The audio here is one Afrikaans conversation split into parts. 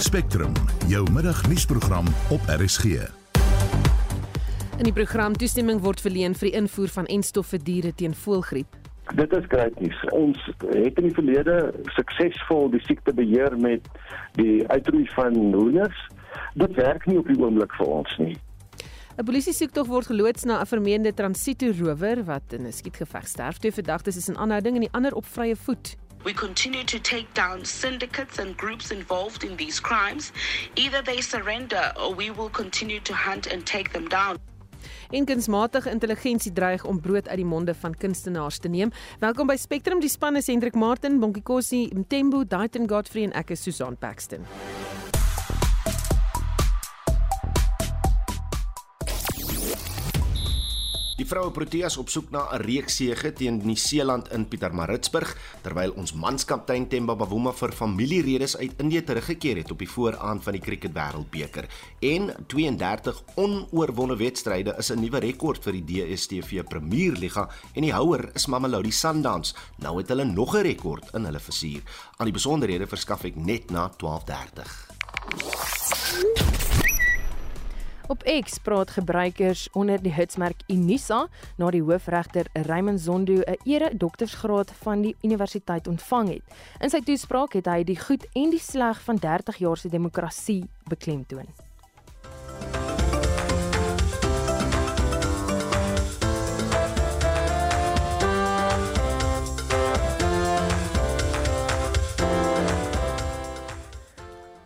Spectrum, jou middagnuusprogram op RSG. In die program toestemming word verleen vir die invoer van enstof vir diere teen voëlgriep. Dit is great nuus. Ons het in die verlede suksesvol die siekte beheer met die uitroei van hoenders. Dit werk nie op die oomblik vir ons nie. 'n Polisie soektog word geloods na 'n vermeende transito rower wat in 'n skietgeveg sterf. Twee verdagtes is in aanhouding en die ander op vrye voet. We continue to take down syndicates and groups involved in these crimes. Either they surrender or we will continue to hunt and take them down. En kunsmatige intelligensie dreig om brood uit die monde van kunstenaars te neem. Welkom by Spectrum. Die span is Hendrik Martin, Bonkie Kossie, Mtembu, Daiton Godfrey en ek is Susan Paxton. Vroue Proteas op soek na 'n reeksege teen Nieu-Seeland in Pietermaritzburg terwyl ons manskaptein Themba Bavuma vir familieredes uit Indië teruggekeer het op die vooraan van die Cricket Wêreldbeker. En 32 onoorwonde wedstryde is 'n nuwe rekord vir die DStv Premierliga en die houer is Mamelodi Sundowns. Nou het hulle nog 'n rekord in hulle vizier. Al die besonderhede verskaf ek net na 12:30. Op X praat gebruikers onder die hitsmerk Unisa na die hoofregter Raymond Zondo 'n ere doktorsgraad van die universiteit ontvang het. In sy toespraak het hy die goed en die sleg van 30 jaar se demokrasie beklemtoon.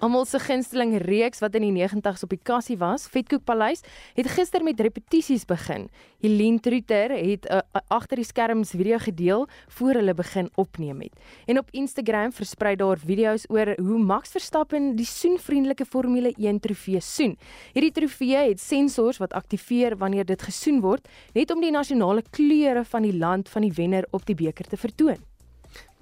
Almal se gunsteling reeks wat in die 90's op die kassie was, Vetkoek Paleis, het gister met repetisies begin. Helene Truter het uh, uh, agter die skerms video gedeel voor hulle begin opneem het. En op Instagram versprei daar video's oor hoe Max Verstappen die soenvriendelike Formule 1 trofee soen. Hierdie trofee het sensors wat aktiveer wanneer dit gesoen word, net om die nasionale kleure van die land van die wenner op die beker te vertoon.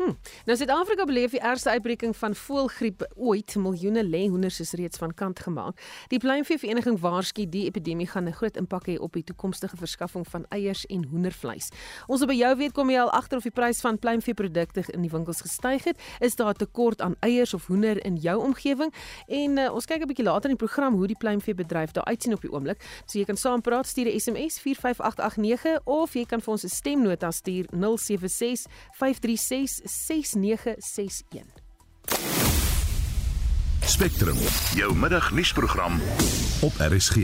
Hm. Nou Suid-Afrika beleef die ergste uitbreking van voëlgriep ooit. Miljoene lêhoenders is reeds van kant gemaak. Die pluimvee vereniging waarsku die epidemie gaan 'n groot impak hê op die toekomstige verskaffing van eiers en hoendervleis. Ons wil by jou weet kom jy al agter of die prys van pluimveeprodukte in die winkels gestyg het? Is daar 'n tekort aan eiers of hoender in jou omgewing? En uh, ons kyk 'n bietjie later in die program hoe die pluimveebedryf daar uitsien op die oomblik. So jy kan saampraat, stuur 'n SMS 45889 of jy kan vir ons 'n stemnota stuur 076 536 6961. Spectrum, jou middagnuusprogram op RSG.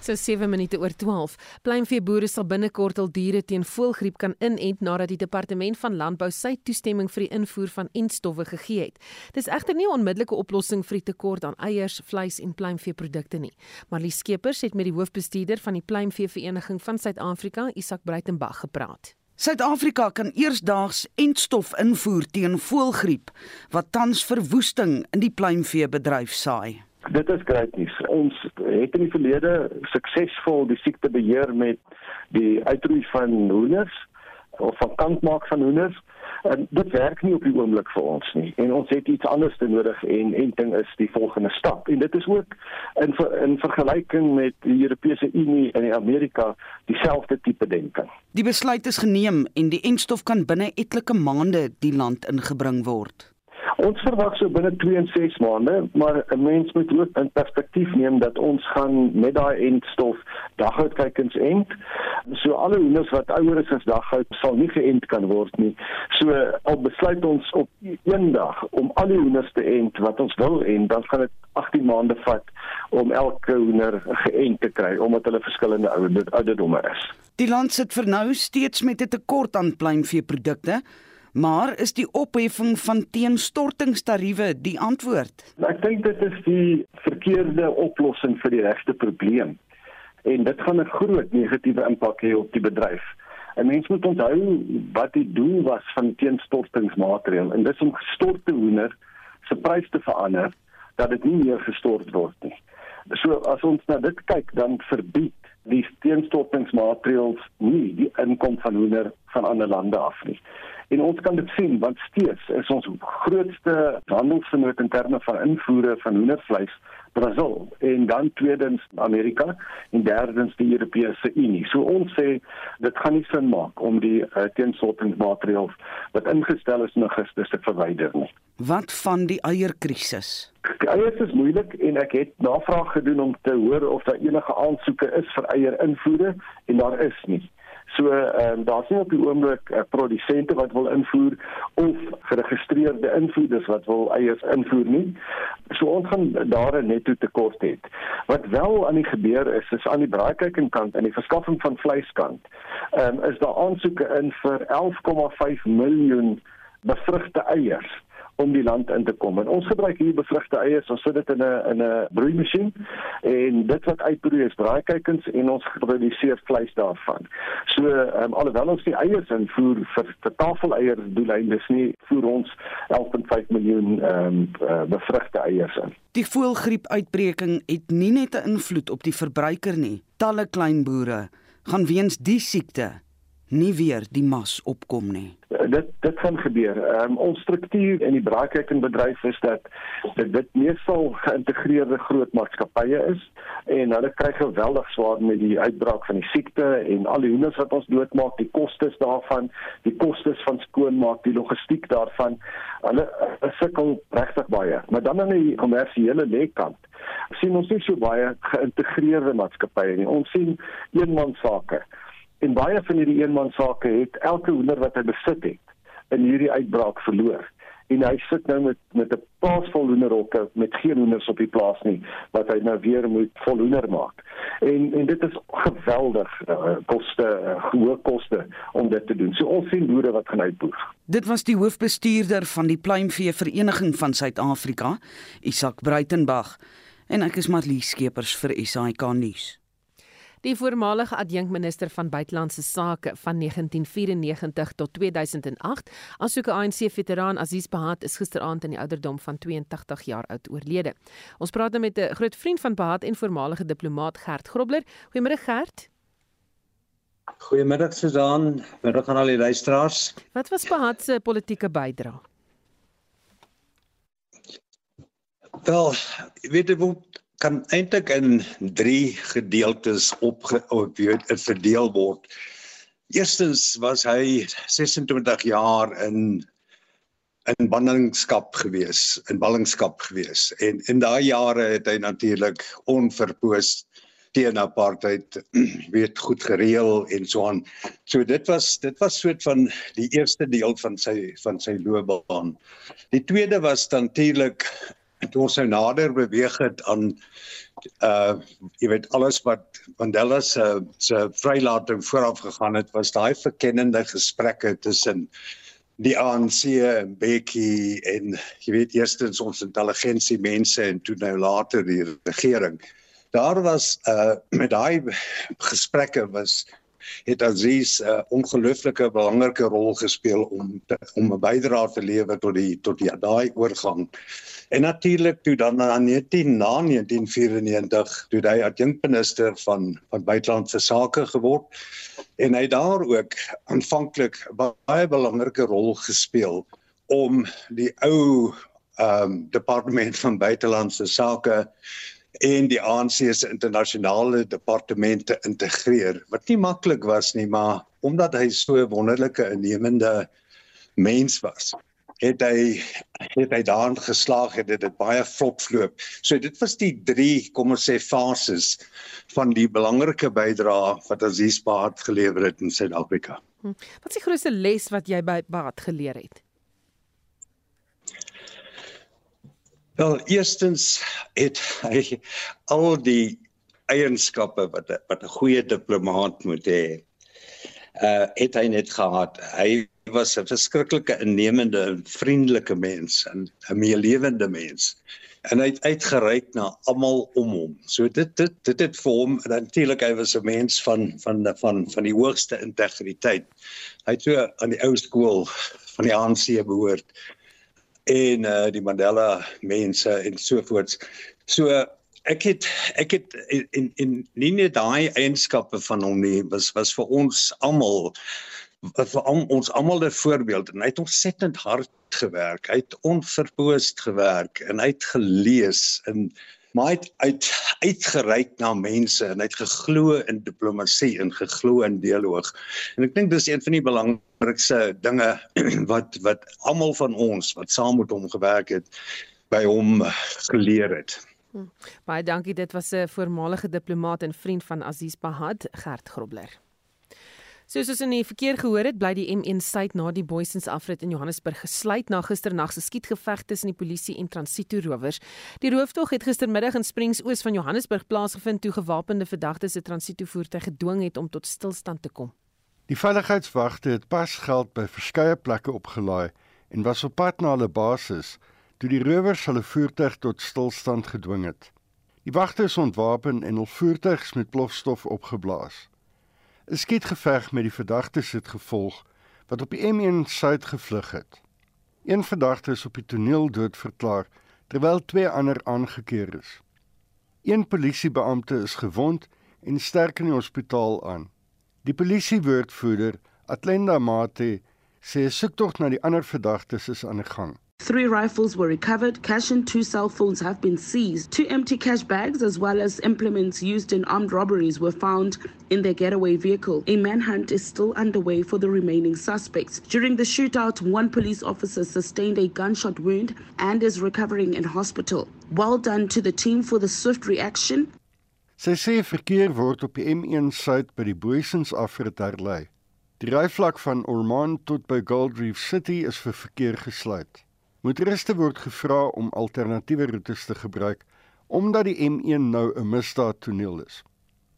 So 7 minute oor 12. Pluimveeboere sal binnekort al diere teen voëlgriep kan inent nadat die departement van landbou sy toestemming vir die invoer van entstowwe gegee het. Dis egter nie 'n onmiddellike oplossing vir die tekort aan eiers, vleis en pluimveeprodukte nie. Marlie Skeepers het met die hoofbestuurder van die Pluimveevereniging van Suid-Afrika, Isak Breitenberg, gepraat. Suid-Afrika kan eersdaags entstof invoer teen voëlgriep wat tans verwoesting in die pluimveebedryf saai. Dit is great nuus. Ons het in die verlede suksesvol die siekte beheer met die uitroei van hoenders of van kankmaak van hoenders. En dit werk nie op die oomblik vir ons nie en ons het iets anders te nodig en en ding is die volgende stap en dit is ook in in vergelyking met die Europese Unie en die Amerika dieselfde tipe denking. Die besluit is geneem en die enstof kan binne etlike maande die land ingebring word. Ons verwag so binne 2 en 6 maande, maar 'n mens moet ook in perspektief neem dat ons gaan met daai entstof dagoudkykens ent. So alle hoenders wat ouer is as dagoud sal nie geënt kan word nie. So al besluit ons op een dag om al die hoenders te ent wat ons wil en dan gaan dit 18 maande vat om elke hoender geënt te kry omdat hulle verskillende ouderdomme is. Die land sit vir nou steeds met 'n tekort aan pluimveeprodukte. Maar is die opheffing van teenstortingstariewe die antwoord? Ek dink dit is die verkeerde oplossing vir die regte probleem. En dit gaan 'n groot negatiewe impak hê op die bedryf. 'n Mens moet onthou wat die doel was van teenstortingsmaatreël en dis om gestorte hoender se prys te verander dat dit nie meer gestort word nie. So as ons na dit kyk, dan verbied die teenstortingsmaatreëls nie die inkom van hoender van ander lande af nie. En ons kan dit sien want steeds is ons grootste handelsvernoot in terme van invoere van hoendervleis Brasil en dan tweedens Amerika en derdens die Europese Unie. So ons sê dit gaan nie sin maak om die uh, teensortingsmaatreëls wat ingestel is in Augustus te verwyder nie. Wat van die eierkrisis? Die eiers is moeilik en ek het navraag gedoen om te hoor of daar enige aansoeke is vir eierinvoere en daar is nie. So ehm um, daar's nie op die oomblik uh, produsente wat wil invoer of geregistreerde invoerders wat wil eiers invoer nie. So ons gaan daar 'n netto tekort hê. Wat wel aan die gebeur is, is aan die braaikykingkant en die verskaffing van vleiskant. Ehm um, is daar aansoeke in vir 11,5 miljoen bevrugte eiers om die land in te kom. En ons gebruik hier bevrugte eiers, ons sit dit in 'n in 'n broeimasjien en dit wat uitbroei is braaikuikens en ons produseer vleis daarvan. So um, alhoewel ons die eiers invoer vir vir tafeleiers doeleindes nie voer ons 11.5 miljoen ehm um, uh, bevrugte eiers in. Die voëlgriep-uitbreking het nie net 'n invloed op die verbruiker nie. Talle klein boere gaan weens die siekte nie weer die mas opkom nie. Uh, dit dit gaan gebeur. Ehm um, ons struktuur in die braaikykking bedryf is dat dit dit meestal geïntegreerde groot maatskappye is en hulle kry geweldig swaar met die uitbraak van die siekte en al die hoenders wat ons doodmaak, die kostes daarvan, die kostes van skoonmaak, die logistiek daarvan. Hulle sukkel regtig baie. Maar dan aan die kommersiële lekkant sien ons nie so baie geïntegreerde maatskappye nie. Ons sien eenmansake En baie van hierdie eenmansake het elke hoender wat hy besit het in hierdie uitbraak verloor. En hy sit nou met met 'n plaas vol hoenderhokke met geen hoenders op die plaas nie wat hy nou weer moet vol hoender maak. En en dit is geweldig uh, koste uh, hoë koste om dit te doen. So ons sien boere wat gaan uitboer. Dit was die hoofbestuurder van die Pluimvee Vereniging van Suid-Afrika, Isak Breitenberg, en ek is Marlies Skeepers vir SAK nuus. Die voormalige adjunkminister van buitelandse sake van 1994 tot 2008, asook 'n ANC-veteraan Aziz Bahat is gisteraand in die ouderdom van 82 jaar oud oorlede. Ons praat nou met 'n groot vriend van Bahat en voormalige diplomaat Gert Grobler. Goeiemôre Gert. Goeiemiddag Susan, middag aan al die luisteraars. Wat was Bahat se politieke bydrae? Wel, weet jy wat kan eintlik in 3 gedeeltes opge verdeel word. Eerstens was hy 26 jaar in in ballingskap gewees, in ballingskap gewees. En in daai jare het hy natuurlik onverpoos teen apartheid weet goed gereël en so aan. So dit was dit was soort van die eerste deel van sy van sy loopbaan. Die tweede was natuurlik toe ons nou nader beweeg het aan uh jy weet alles wat Mandela se se vrylating vooraf gegaan het was daai verkennende gesprekke tussen die ANC en Bekkie en jy weet eerstens ons intelligensie mense en toe nou later die regering. Daar was uh met daai gesprekke was het Aziz 'n uh, ongelooflike belangrike rol gespeel om te, om 'n bydrae te lewer tot die tot die daai oorgang. En natuurlik toe dan na 19 na 1994 toe hy adjunkminister van van buitelandse sake geword en hy daar ook aanvanklik baie belangrike rol gespeel om die ou ehm um, departement van buitelandse sake en die ANC se internasionale departemente integreer wat nie maklik was nie maar omdat hy so 'n wonderlike innemende mens was het hy het hy daarin geslaag het dit het baie vlot verloop. So dit was die 3 kom ons sê fases van die belangrike bydrae wat Aziz Baat gelewer het in Suid-Afrika. Hm. Wat is die grootste les wat jy by Baat geleer het? Wel, eerstens het hy al die eienskappe wat wat 'n goeie diplomaat moet hê. Uh het hy net gehad. Hy was 'n verskriklike innemende en vriendelike mens en 'n meelewende mens. En hy het uitgereik na almal om hom. So dit dit dit het vir hom natuurlik hy was 'n mens van van van van die hoogste integriteit. Hy het so aan die ou skool van die ANC behoort en uh die Mandela mense en so voorts. So ek het ek het in in nie net daai eienskappe van hom nie was was vir ons almal vir ons almal 'n voorbeeld en hy het ontsettend hard gewerk. Hy het onverpoost gewerk en hy het gelees en maar hy het uit uitgereik na mense en hy het geglo in diplomatie en geglo in dialoog. En ek dink dis een van die belangrikste dinge wat wat almal van ons wat saam met hom gewerk het by hom geleer het. Hm. Baie dankie. Dit was 'n voormalige diplomaat en vriend van Aziz Bahad, Gert Grobler. Soos ons in die verkeer gehoor het, bly die M1 suid na die Boysens afrit in Johannesburg gesluit na gisternag se skietgeveg tussen die polisie en transito rowers. Die rooftog het gistermiddag in Springs oos van Johannesburg plaasgevind toe gewapende verdagtes 'n transito voertuig gedwing het om tot stilstand te kom. Die veiligheidswagte het pas geld by verskeie plekke opgelaai en was op pad na hulle basis toe die rowers hulle voertuig tot stilstand gedwing het. Die wagte is ontwapen en hul voertuigs met plofstof opgeblaas. 'n Skietgeveg met die verdagtes het gevolg wat op die M1 suid gevlug het. Een verdagte is op die toneel dood verklaar terwyl twee ander aangekeer is. Een polisiebeampte is gewond en sterk in die hospitaal aan. Die polisiewoordvoerder, Atlenda Mate, sê soektog na die ander verdagtes is aan die gang. Three rifles were recovered, cash and two cell phones have been seized. Two empty cash bags, as well as implements used in armed robberies, were found in their getaway vehicle. A manhunt is still underway for the remaining suspects. During the shootout, one police officer sustained a gunshot wound and is recovering in hospital. Well done to the team for the swift reaction. Sy sê verkeer word op die M1 suid by die Boysens afrit herlei. Die ryvlak van Ormond tot by Gold Reef City is vir verkeer gesluit. Motoriste word gevra om alternatiewe roetes te gebruik omdat die M1 nou 'n misdaadtoneel is.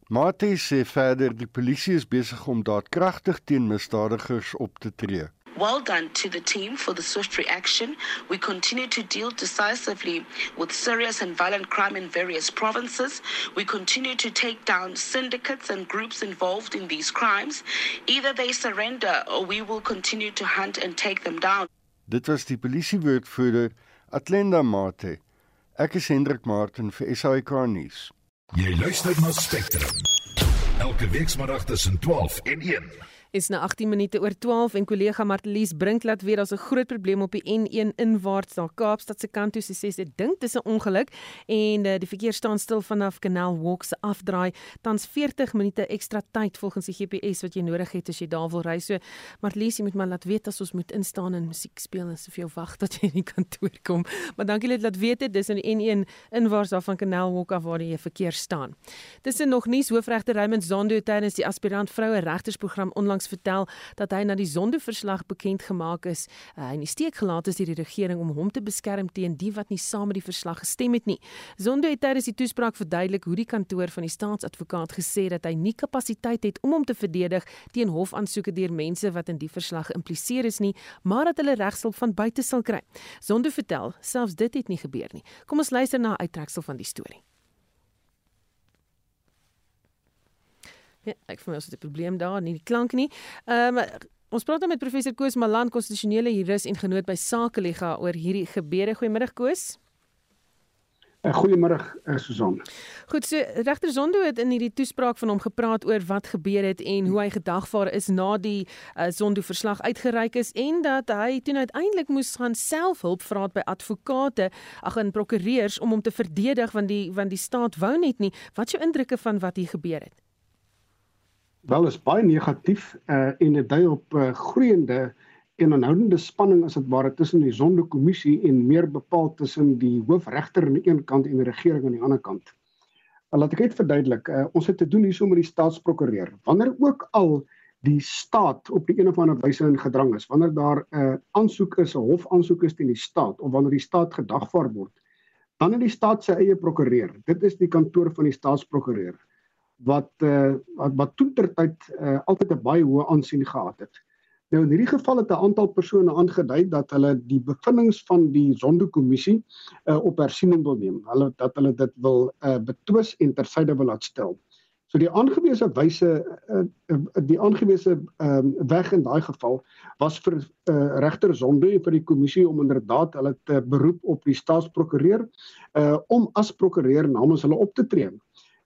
Mate sê verder die polisie is besig om daadkragtig teen misdadigers op te tree. Well done to the team for the swift reaction. We continue to deal decisively with serious and violent crime in various provinces. We continue to take down syndicates and groups involved in these crimes. Either they surrender or we will continue to hunt and take them down. Dit was die polisiewoordvoerder Atlenda Mate. Ek is Hendrik Martin vir SAK nuus. Jy luister na Spectrum. Elke week saterdag tussen 12 en 1 is na 18 minute oor 12 en kollega Martelies brink laat weet daar's 'n groot probleem op die N1 inwaarts na Kaapstad se kant toe. Sy sê sy dink dis 'n ongeluk en uh, die verkeer staan stil vanaf Canal Walk se afdraai. Tans 40 minute ekstra tyd volgens die GPS wat jy nodig het as jy daar wil ry. So Martelies, jy moet maar laat weet as ons moet instaan en musiek speel en soveel wag tot jy in die kantoor kom. Maar dankie dat laat weet dit dis in die N1 inwaarts af van Canal Walk af waar die verkeer staan. Dis nog nie hoofregter Raymond Zondo tydens die aspirant vroue regtersprogram onlangs onlangs vertel dat hy na die Zondo-verslag bekend gemaak is uh, en die steek gelaat is deur die regering om hom te beskerm teen die wat nie saam met die verslag gestem het nie. Zondo het tydens die toespraak verduidelik hoe die kantoor van die staatsadvokaat gesê dat hy nie kapasiteit het om hom te verdedig teen hofaansoeke deur mense wat in die verslag geïmpliseer is nie, maar dat hulle regshulp van buite sal kry. Zondo vertel selfs dit het nie gebeur nie. Kom ons luister na 'n uittreksel van die storie. Ja, ek voel ons het 'n probleem daar, nie die klank nie. Ehm um, ons praat nou met professor Koos Malan, konstitusionele jurist en genoot by Sakeliga oor hierdie gebeure. Goeiemôre Koos. Goeiemôre uh, Susan. Goed, so regter Zondo het in hierdie toespraak van hom gepraat oor wat gebeur het en hoe hy gedagvaar is na die uh, Zondo verslag uitgereik is en dat hy toe uiteindelik moes gaan self hulp vra by advokate, ag en prokureurs om hom te verdedig want die want die staat wou net nie. Wat is jou indrukke van wat hier gebeur het? Wel is baie negatief uh, en dit dui op uh, groeiende en aanhoudende spanning as dit ware tussen die sondekommissie en meer bepaald tussen die hoofregter aan die een kant en die regering aan die ander kant. Uh, laat ek dit verduidelik. Uh, ons het te doen hierso met die staatsprokureur. Wanneer ook al die staat op die een of ander wyse in gedrang is, wanneer daar 'n uh, aansoek is, 'n hofaansoek is teen die staat of wanneer die staat gedagvaar word, dan het die staat sy eie prokureur. Dit is die kantoor van die staatsprokureur wat uh, wat, wat toentertyd uh, altyd 'n baie hoë aansien gehad het. Nou in hierdie geval het 'n aantal persone aangedui dat hulle die bevindinge van die Zondo-kommissie uh, op hersiening wil neem. Hulle dat hulle dit wil uh, betwis en tersyde wil laat stel. So die aangewese wyse uh, die aangewese um, weg in daai geval was vir uh, regter Zondo en vir die kommissie om inderdaad hulle te beroep op die staatsprokureur uh, om as prokureur namens hulle op te tree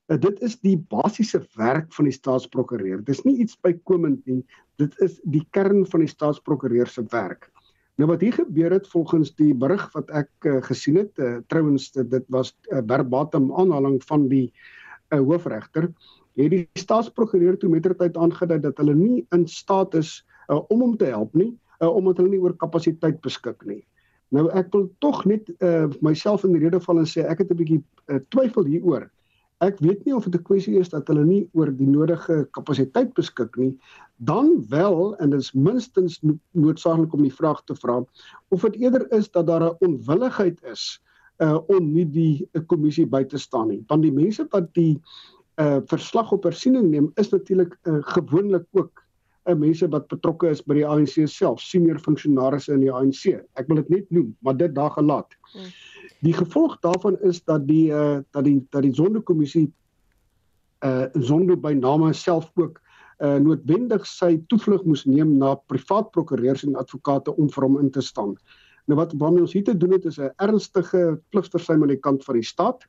Uh, dit is die basiese werk van die staatsprokureur. Dis nie iets bykomend nie. Dit is die kern van die staatsprokureur se werk. Nou wat hier gebeur het volgens die berig wat ek uh, gesien het, uh, trouens dit, dit was 'n uh, verbatim aanhaling van die uh, hoofregter, het die staatsprokureur toe mettertyd aangedui dat hulle nie in staat is uh, om hom te help nie, uh, omdat hulle nie oor kapasiteit beskik nie. Nou ek wil tog net uh, myself in die rede val en sê ek het 'n bietjie uh, twyfel hieroor ek weet nie of dit 'n kwessie is dat hulle nie oor die nodige kapasiteit beskik nie, dan wel en dit is minstens noodsaaklik om die vraag te vra of dit eerder is dat daar 'n onwilligheid is uh om nie die uh, kommissie by te staan nie. Want die mense wat die uh verslag op hersiening neem is natuurlik uh, gewoonlik ook mense wat betrokke is by die ANC self, senior funksionarisse in die ANC. Ek wil dit net noem, maar dit daar gelaat. Hmm. Die gevolg daarvan is dat die uh dat die dat die sondekommissie uh sonde by name self ook uh noodwendig sy toevlug moes neem na privaat prokureurs en advokate om vir hom in te staan. Nou wat waarmee ons hier te doen het is 'n ernstige pligversuim aan die kant van die staat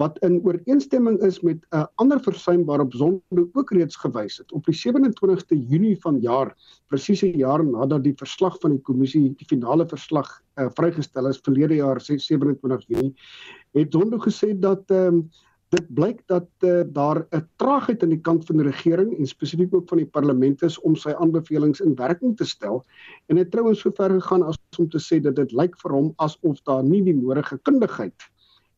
wat in ooreenstemming is met 'n uh, ander versuim waarop Zondo ook reeds gewys het. Op die 27ste Junie van jaar, presies 'n jaar nadat die verslag van die kommissie, die finale verslag uh, vrygestel is verlede jaar 27 Junie, het Zondo gesê dat um, dit blyk dat uh, daar 'n traagheid aan die kant van die regering en spesifiek ook van die parlement is om sy aanbevelings in werking te stel en het trouens sover gegaan as om te sê dat dit lyk vir hom asof daar nie die nodige kundigheid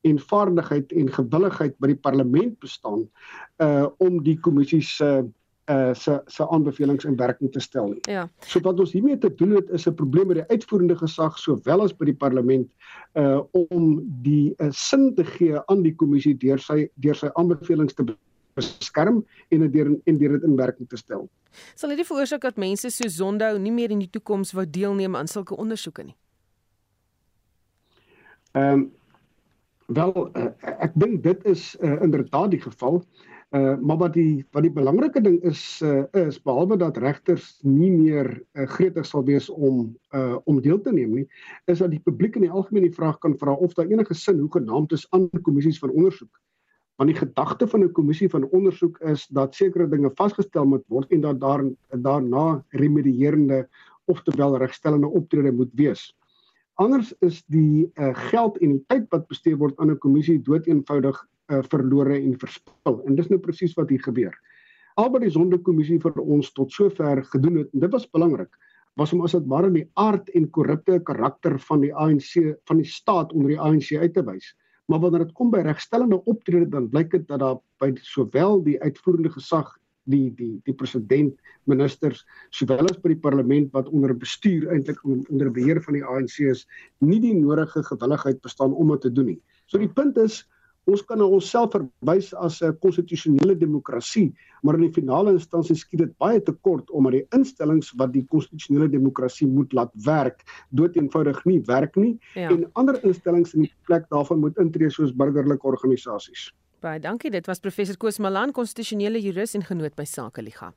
en vaardigheid en gewilligheid by die parlement bestaan uh om die kommissie se uh se se aanbevelings in werking te stel nie. Ja. So wat ons hiermee te doen het is 'n probleem met die uitvoerende gesag sowel as by die parlement uh om die uh, sin te gee aan die kommissie deur sy deur sy aanbevelings te beskerm en deur en deur dit in werking te stel. Sal dit veroorsaak dat mense so Zondo nie meer in die toekoms wou deelneem aan sulke ondersoeke nie? Ehm um, Wel uh, ek dink dit is uh, inderdaad die geval. Uh, maar wat die wat die belangrike ding is uh, is behalwe dat regters nie meer uh, gretig sal wees om uh, om deel te neem nie, is dat die publiek in die algemeen die vraag kan vra of daar enige sin hoe genaamd is aan kommissies van ondersoek. Want die gedagte van 'n kommissie van ondersoek is dat sekere dinge vasgestel moet word en dat daar daarna remedierende oftewel regstellende optrede moet wees. Anders is die uh, geld en die tyd wat bestee word aan 'n kommissie doeteenvoudig uh, verlore en verspil. En dis nou presies wat hier gebeur. Albei die sondekommissie vir ons tot sover gedoen het en dit was belangrik was om as dit ware die aard en korrupte karakter van die ANC van die staat onder die ANC uit te wys. Maar wanneer dit kom by regstellende optrede dan blyk dit dat daar by sowel die uitvoerende gesag die die die president, ministers, sowel as by die parlement wat onder bestuur eintlik onder beheer van die ANC is, nie die nodige gewilligheid bestaan om dit te doen nie. So die punt is ons kan na onsself verwys as 'n konstitusionele demokrasie, maar in die finale instansie skiet dit baie te kort omdat die instellings wat die konstitusionele demokrasie moet laat werk, doeteenvoudig nie werk nie ja. en ander instellings in die plek daarvan moet intree soos burgerlike organisasies. Baie dankie. Dit was professor Koos Malan, konstitusionele jurist en genoot by Sakeliga.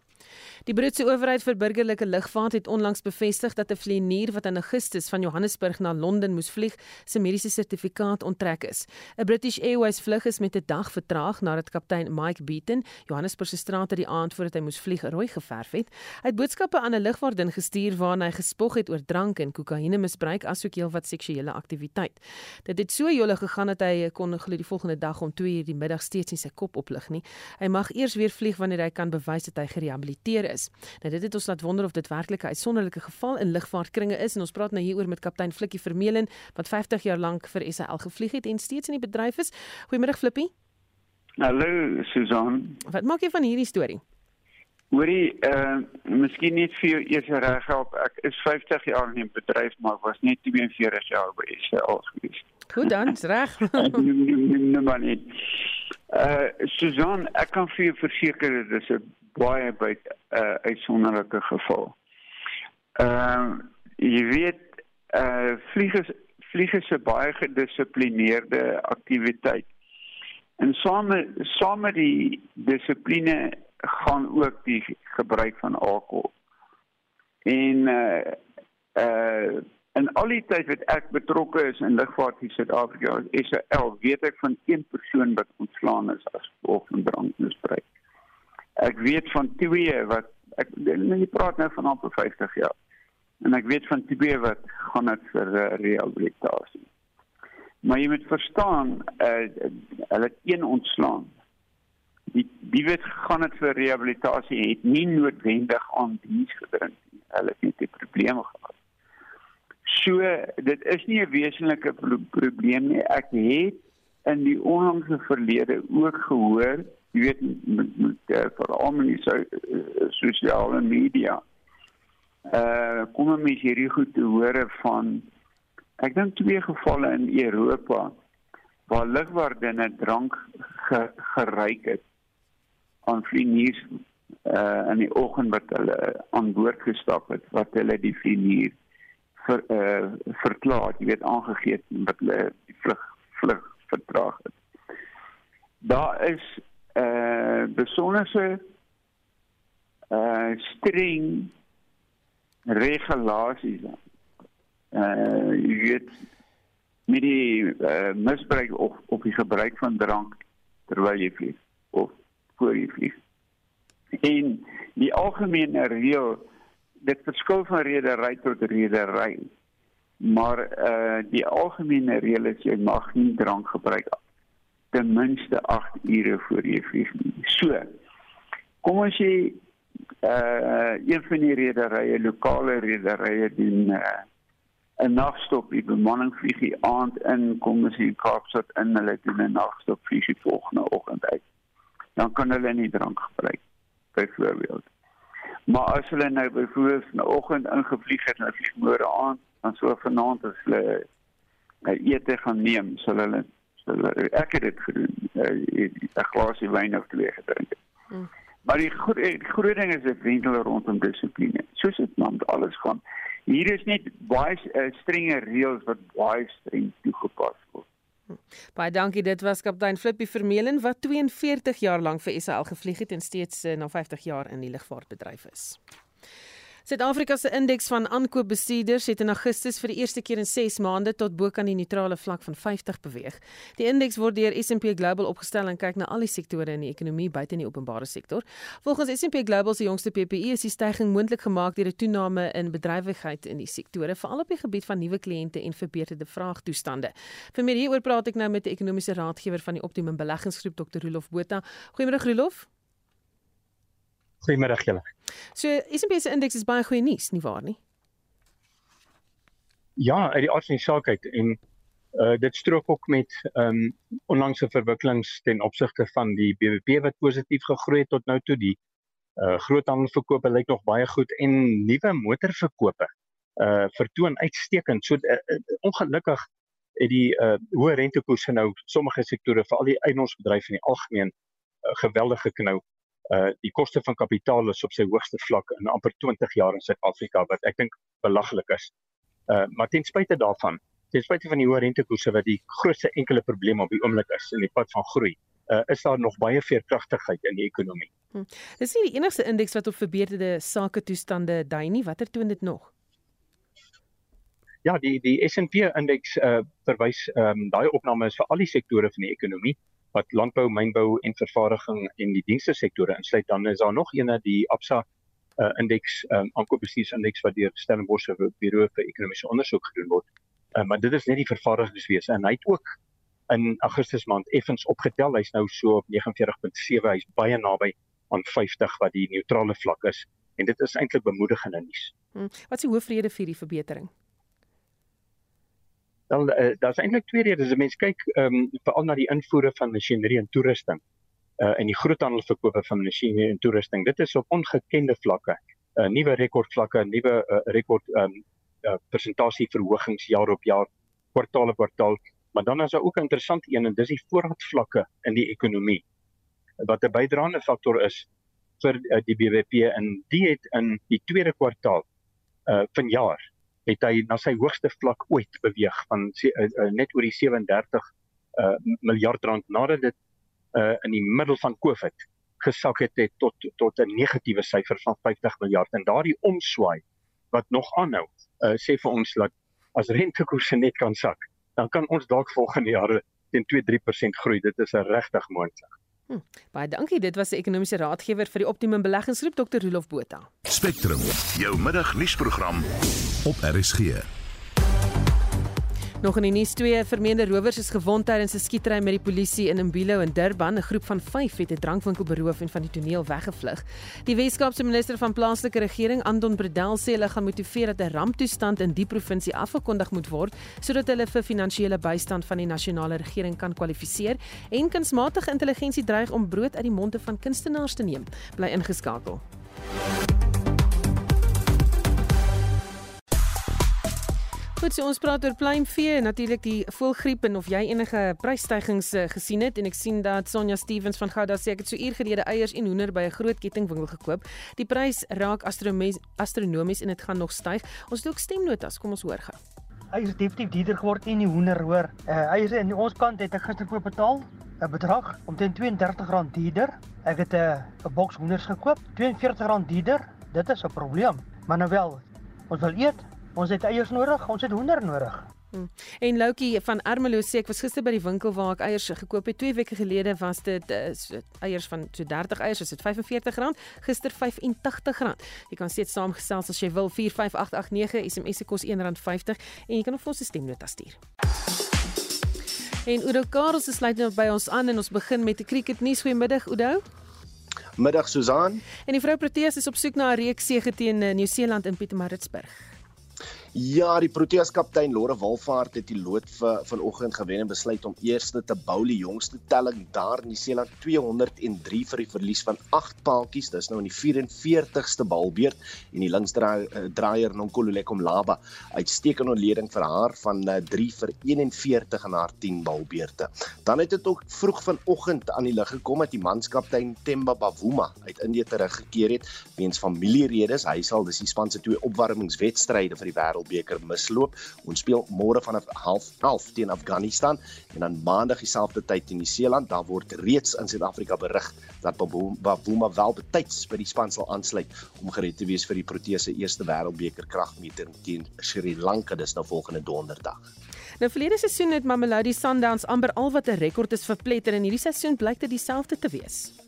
Die Britse owerheid vir burgerlike lugvaart het onlangs bevestig dat 'n vlieënier wat in Augustus van Johannesburg na Londen moes vlieg, sy mediese sertifikaat onttrek is. 'n British Airways vlug is met 'n dag vertraag nadat kaptein Mike Beaton Johannesburg se strate die aand voordat hy moes vlieg rooi geverf het. Hy het boodskappe aan 'n lugvaartdien gestuur waarin hy gespog het oor drank en kokaine misbruik asook heelwat seksuele aktiwiteit. Dit het so jolle gegaan dat hy kon glo die volgende dag om 2:00 die middag steeds nie sy kop oplig nie. Hy mag eers weer vlieg wanneer hy kan bewys dat hy gerehabiliteer is. Nou dit het ons laat wonder of dit werklik 'n uitsonderlike geval in lugvaartkringe is en ons praat nou hieroor met kaptein Flikkie Vermeulen wat 50 jaar lank vir SAL gevlieg het en steeds in die bedryf is. Goeiemôre Flippie. Hallo Susan. Wat maak jy van hierdie storie? Hoorie, uh eh, miskien net vir jou eers reg help. Ek is 50 jaar in die bedryf, maar was net 42 jaar by SAL gewees. Goed dan, reg. Nee, maar net. Uh Susan, ek kan vir jou verseker dit is 'n baie 'n uh, uitsonderlike geval. Ehm uh, jy weet eh uh, vliegers vliegers se baie gedissiplineerde aktiwiteit. En same same die dissipline gaan ook die gebruik van alkohol. En eh uh, eh uh, in al die tyd wat ek betrokke is in lugvaart in Suid-Afrika, SAL, weet ek van een persoon wat ontslaan is as gevolg van drankmisbruik. Ek weet van twee wat ek nie praat nou van amper 50 jaar. En ek weet van twee wat gaan dit vir uh, rehabilitasie. Maar jy moet verstaan, uh, hulle het een ontslaan. Die die wet gaan dit vir rehabilitasie het nie noodwendig aan diens gedrink nie. Hulle het net 'n probleem gehad. So dit is nie 'n wesenlike pro probleem nie. Ek het in die onlangse verlede ook gehoor, jy weet met met uh, veral in die so, uh, sosiale media. Uh kom mens hierdie goed te hore van ek dink twee gevalle in Europa waar ligwaardinne drank ge, geryk het aan vlieniers uh in die oggend wat hulle aan boord gestap het wat hulle die vlienier ver, uh, verklaar, jy weet aangegee dat hulle die vlug vlug vertraag het. Daar is uh besonderse uh streng regulasies. Uh jy weet met die uh, misbruik of op die gebruik van drank terwyl jy vlieg of voor jy vlieg. En die algemene reël dit verskil van redery tot redery. Maar uh die algemene reël is jy mag nie drank gebruik ten minste 8 ure voor jy vlieg nie. So. Kom ons sê uh een van die rederye, lokale rederye doen uh 'n nagstop, die bemanning vlieg die aand in, kom ons in Kaapstad in, hulle doen 'n nagstop vlieg die volgende oggend uit. Dan kan hulle nie drank gebruik byvoorbeeld. Maar as hulle nou byvoorbeeld 'n oggend ingevlieg het en vlieg môre aan, dan so vanaand as hulle uh, ete gaan neem, sal hulle sal ek het dit gedoen, uh, 'n glasie wyn of twee gedrink. Hmm. Maar die groot die groot ding is dit wendel rondom dissipline. Soos dit maar alles gaan. Hier is net baie uh, strenge reëls wat baie streng toegepas word. Baie dankie. Dit was kaptein Flippie Vermeulen wat 42 jaar lank vir SAL gevlieg het en steeds uh, na 50 jaar in die lugvaartbedryf is. Suid-Afrika se indeks van aankoopbestuurders het in Augustus vir die eerste keer in 6 maande tot bo kan die neutrale vlak van 50 beweeg. Die indeks word deur S&P Global opgestel en kyk na al die sektore in die ekonomie buite in die openbare sektor. Volgens S&P Global se jongste PPI is die stygings moontlik gemaak deur 'n toename in bedrywigheid in die sektore, veral op die gebied van nuwe kliënte en verbeterde vraagtoestande. Vir meer hieroor praat ek nou met 'n ekonomiese raadgewer van die Optimum Beleggingsgroep, Dr. Rolof Botha. Goeiemôre Rolof. Goeiemôre julle. So, S&P se indeks is baie goeie nuus, nie waar nie? Ja, uit die aard van die saak uit en uh dit strook ook met um onlangse verwikkelings ten opsigte van die BBP wat positief gegroei het tot nou toe die uh groothandelverkope lyk nog baie goed en nuwe motorverkope uh vertoon uitstekend. So uh, ongelukkig het die uh hoë rentekoerse nou sommige sektore veral die eiendomsbedryf in die algemeen uh, geweldig geknou uh die koste van kapitaal is op sy hoogste vlak in amper 20 jaar in Suid-Afrika wat ek dink belaglik is. Uh maar ten spyte daarvan, ten spyte van die hoë rentekoerse wat die grootste enkele probleem op die oomblik is in die pad van groei, uh is daar nog baie veerkragtigheid in die ekonomie. Hm. Dis nie die enigste indeks wat op verbeterde sake toestande dui nie, watter toon dit nog? Ja, die die S&P indeks uh verwys ehm um, daai opname is vir al die sektore van die ekonomie wat landbou, mynbou en vervaardiging en die dienste sektore insluit, dan is daar nog eene die Absa uh, indeks, um, aankoopbestuursindeks wat deur Stellenbosch se Buro vir Ekonomiese Onderzoek gedoen word. Uh, maar dit is net die vervaardigingswese en hy het ook in Augustus maand effens opgetel. Hy's nou so op 49.7. Hy's baie naby aan 50 wat die neutrale vlak is en dit is eintlik bemoedigende nuus. Hmm. Wat is die hoofrede vir die verbetering? Wel uh, daar's eintlik twee redes. As mens kyk ehm um, veral na die invoere van masjinerie en toerusting uh en die groothandelverkope van masjinerie en toerusting. Dit is op ongekende vlakke. Uh nuwe rekordvlakke, nuwe uh, rekord ehm um, uh, persentasieverhogings jaar op jaar, kwartaal op kwartaal. Maar dan is daar ook 'n interessante een en dis die voorraadvlakke in die ekonomie. Wat 'n bydraende faktor is vir uh, die BBP en die het in die tweede kwartaal uh vanjaar het hy na sy hoogste vlak ooit beweeg van uh, uh, net oor die 37 uh, miljard rand nadat dit uh, in die middel van Covid gesak het, het tot tot 'n negatiewe syfer van 50 miljard en daardie omswaai wat nog aanhou uh, sê vir ons dat as rentekoerse net kan sak, dan kan ons dalk volgende jare teen 2-3% groei. Dit is regtig moontlik. Hm, baie dankie. Dit was 'n ekonomiese raadgewer vir die Optimum Beleggingsgroep Dr. Rolof Botha. Spectrum, jou middagnuusprogram op RSG. Nog in die nuus twee vermeende rowers is gewond tydens 'n skietery met die polisie in Mbilo in Durban. 'n Groep van 5 het 'n drankwinkel beroof en van die toneel weggevlug. Die Weskaapse minister van plaaslike regering, Anton Bredel, sê hulle gaan motiveer dat 'n ramptoestand in die provinsie afgekondig moet word sodat hulle vir finansiële bystand van die nasionale regering kan kwalifiseer en kunsmatige intelligensie dreig om brood uit die monde van kunstenaars te neem. Bly ingeskakel. Goed, so ons praat oor pluimvee, natuurlik die voëlgriep en of jy enige prysstygings uh, gesien het en ek sien dat Sonja Stevens van Gouda sê ek het so uur gelede eiers en hoender by 'n groot kettingwinkel gekoop. Die prys raak astronomies en dit gaan nog styg. Ons het ook stemnotas, kom ons hoor gou. Eiers het definitief duurder geword en die hoender hoor. Uh, eiers in ons kant het ek gister voor betaal 'n bedrag omtrent R32 duurder. Ek het 'n uh, boks hoenders gekoop, R42 duurder. Dit is 'n probleem. Maar nou wel, ons wil eet, Ons het eiers nodig, ons het hoender nodig. Hmm. En Loukie van Ermelo sê ek was gister by die winkel waar ek eiers gekoop het. 2 weke gelede was dit uh, so, eiers van so 30 eiers, is dit R45, gister R85. Jy kan steeds saamgesels as jy wil 45889 SMS se kos R1.50 en jy kan op ons stemnota stuur. En Udo Karel se sluit nou by ons aan en ons begin met die cricket nuus. Goeiemiddag Udo. Middag Susan. En die vrou Proteas is op soek na 'n reeks sege teen uh, Nieu-Seeland in Pietermaritzburg. Ja, die Proteas kaptein Lore Walvaart het die lood vir vanoggend gewen en besluit om eerste te bou die jongste telling daar in die Seeland 203 vir die verlies van 8 paaltjies. Dis nou in die 44ste balbeurt en die linksdraaier eh, Nonkululeko Mlaba uitstekende ontleding vir haar van 3 eh, vir 41 in haar 10 balbeurte. Dan het dit ook vroeg vanoggend aan die lig gekom dat die manskaptein Themba Bavuma uit Indië teruggekeer het weens familieredes. Hy sal dis die span se twee opwarmingswedstryde vir die wêreld Wêreldbeker misloop. Ons speel môre vanaf 11:30 teen Afghanistan en dan maandag dieselfde tyd teen Nieu-Seeland. Daar word reeds in Suid-Afrika berig dat Bavuma wel betyds by die span sal aansluit om gereed te wees vir die Proteas se eerste Wêreldbeker kragmeter teen Sri Lanka dis nou volgende donderdag. Nou verlede seisoen het Mamelodi Sundowns amper al wat 'n rekord is verpletter en hierdie seisoen blyk dit dieselfde te wees.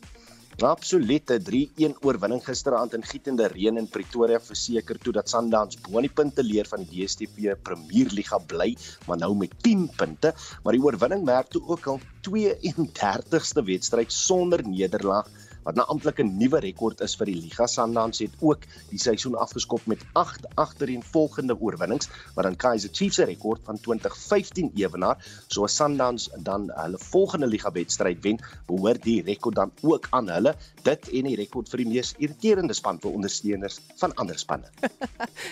Absolute 3-1 oorwinning gisteraand in gietende reën in Pretoria verseker toe dat Sundowns bo aan die punte leer van die DStv Premierliga bly, maar nou met 10 punte, maar die oorwinning merk toe ook al 32ste wedstryd sonder nederlaag wat nou amptelik 'n nuwe rekord is vir die Liga. Sundowns het ook die seisoen afgeskop met 8 agtereenvolgende oorwinnings, wat dan Kaizer Chiefs se rekord van 2015 ewenaar. So as Sundowns dan hulle volgende Liga wedstryd wen, behoort die rekord dan ook aan hulle. Dit en die rekord vir die mees irriterende span vir ondersteuners van ander spanne.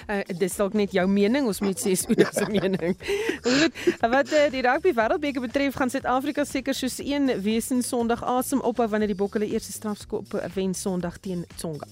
uh, dis dalk net jou mening, ons moet sê is oor se mening. Goed, wat uh, die rugby wêreldbeker betref, gaan Suid-Afrika seker soos een wesen Sondag asem ophou wanneer die bokke hulle eerste straf strafskop wen Sondag teen Tsonga.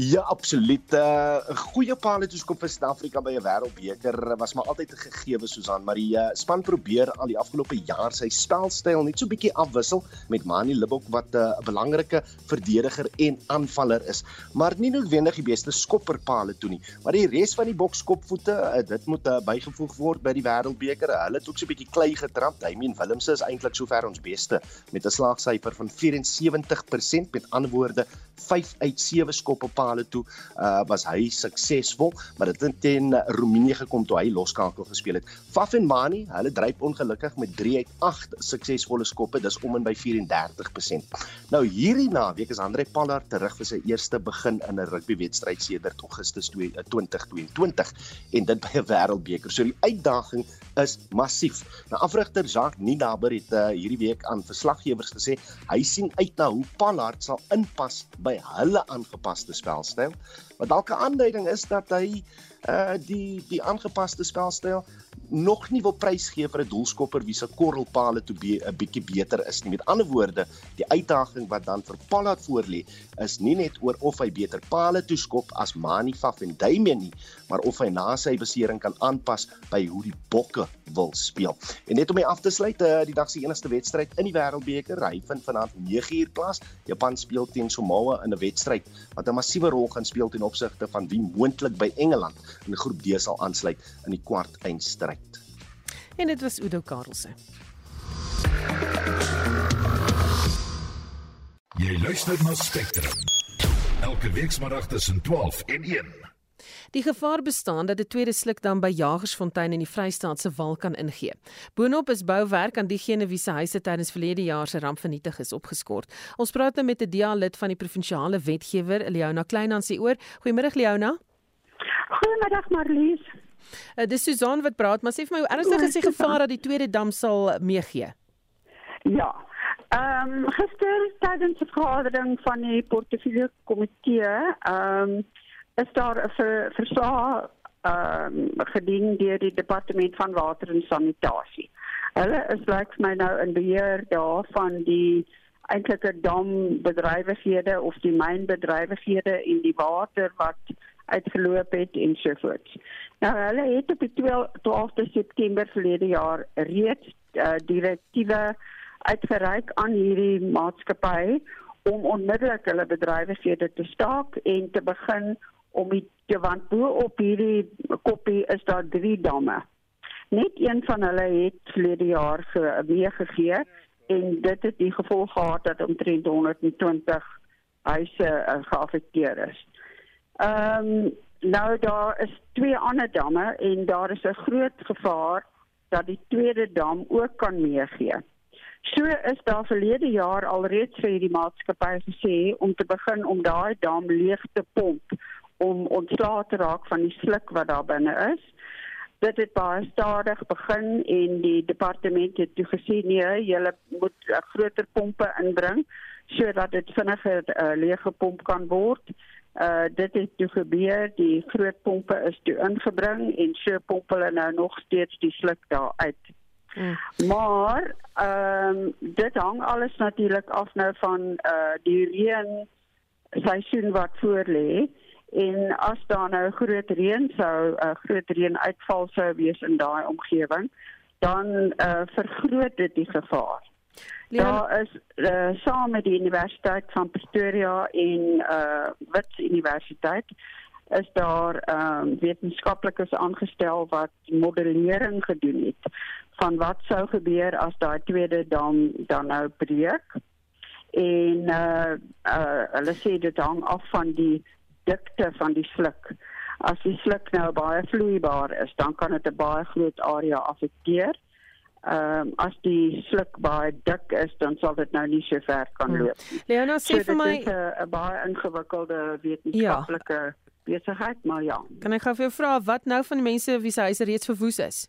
Ja, absoluut. Eh, 'n uh, Goeie paletjieskop vir Suid-Afrika by 'n Wêreldbeker was maar altyd 'n gegewe Susan, maar die uh, span probeer al die afgelope jaar sy spelstyl net so bietjie afwissel met Mani Libok wat eh, 'n uh, belangrike verdediger en aanvaller is, maar nie noodwendig die beste skopperpale toe nie. Maar die res van die bokskopvoete, uh, dit moet uh, bygevoeg word by die Wêreldbeker. Hulle het ook so bietjie klei getrap. Damien Willemse is eintlik sover ons beste met 'n slaagsyfer van 74% met ander woorde 5 uit 7 skoppe pale toe uh, was hy suksesvol, maar dit het teen Roemenië gekom toe hy loskakel gespeel het. Faf en Mani, hulle dryp ongelukkig met 3 uit 8 suksesvolle skoppe, dis om en by 34%. Nou hierdie naweek is Andre Pallard terug vir sy eerste begin in 'n rugbywedstryd sedert Augustus 2022 uh, en dit by 'n wêreldbeker. So die uitdaging is massief. Nou afrigter Jacques Ninaber het uh, hierdie week aan verslaggewers gesê hy sien uit na hoe Pallard sal inpas by hulle aangepaste spelstyl. Wat dalk 'n aanduiding is dat hy uh die die aangepaste spelstyl nog nie wil prysgee vir 'n doelskopper wie se korrelpale toe 'n bietjie beter is nie. Met ander woorde, die uitdaging wat dan vir Pollard voorlê is nie net oor of hy beter pale toeskop as Mani Faf en Damian nie, maar of hy na sy besering kan aanpas by hoe die Bokke wil speel. En net om my af te sluit, uh, die dag se enigste wedstryd in die Wêreldbeker, hy vind vanaand 9uur plaas. Japan speel teen Samoa in 'n wedstryd wat 'n massiewe rol gaan speel ten opsigte van wie moontlik by Engeland in groep D sal aansluit in die kwart eindstryd. En dit was Udo Karlse. Jy luister na Spectrum. Elke week saterdag tussen 12 en 1. Die gevaar bestaan dat 'n tweede slukdam by Jagersfontein in die Vrystaat se wal kan ingee. Boonop is bouwerk aan diegene wie se huise tydens verlede jaar se ramp vernietig is opgeskort. Ons praat nou met 'n DEA-lid van die provinsiale wetgewer, Leona Kleinhans hieroor. Goeiemôre Leona. Goeiemiddag Marlies. Uh, dis Susan wat praat, maar sê vir my hoe ernstig is die gevaar dat die tweede dam sal meegee? Ja. Ehm um, gister tydens die vergadering van die portefeulje komitee, ehm um, is daar 'n ver, verslag ehm um, gedien deur die departement van water en sanitasie. Hulle is lyk my nou in beheer daarvan die eintlike dambedrywighede of die mynbedrywighede in die water wat uitgeloop het en so voort. Nou hulle het op die 12de September verlede jaar reeds uh, direktiewe uitgereik aan hierdie maatskappy om onmiddellik hulle bedrywighede te staak en te begin om die want bo op hierdie koppie is daar drie damme. Net een van hulle het verlede jaar meegegee en dit het die gevolg gehad dat omtrent 120 huise uh, geaffekteer is. Ehm um, nou daar is twee ander damme en daar is 'n groot gevaar dat die tweede dam ook kan meegee. So is daar verlede jaar alreeds vir die maatskappy gesê om te begin om daai dam leeg te pomp om ontslae te raak van die sluk wat daar binne is. Dit het baie stadig begin en die departement het toe gesê nee, julle moet uh, groter pompe inbring sodat dit vinniger uh, leeg gepomp kan word. Uh dit het toe gebeur, die groot pompe is toe ingebring en so pomp hulle nou nog steeds die sluk daar uit. Hmm. Maar ehm um, dit hang alles natuurlik af nou van uh die reën seisoen wat voor lê en as daar nou groot reën sou 'n uh, groot reën uitval sou wees in daai omgewing dan uh vergroot dit die gevaar. Daar is uh, saam met die Universiteit van Pretoria en uh Wits Universiteit is daar ehm um, wetenskaplikes aangestel wat modellering gedoen het van wat sou gebeur as daai tweede dam dan nou breek. En uh uh hulle sê dit hang af van die dikte van die sluk. As die sluk nou baie vloeibaar is, dan kan dit 'n baie groot area affekteer ehm um, as die sluk baie dik is dan sal dit nou nie so ver kan hmm. loop nie. Leona sê so, vir my 'n baie ingewikkelde wetenskaplike ja. besigheid, maar ja. Kan ek gou vir jou vra wat nou van die mense wie se huise reeds verwoes is?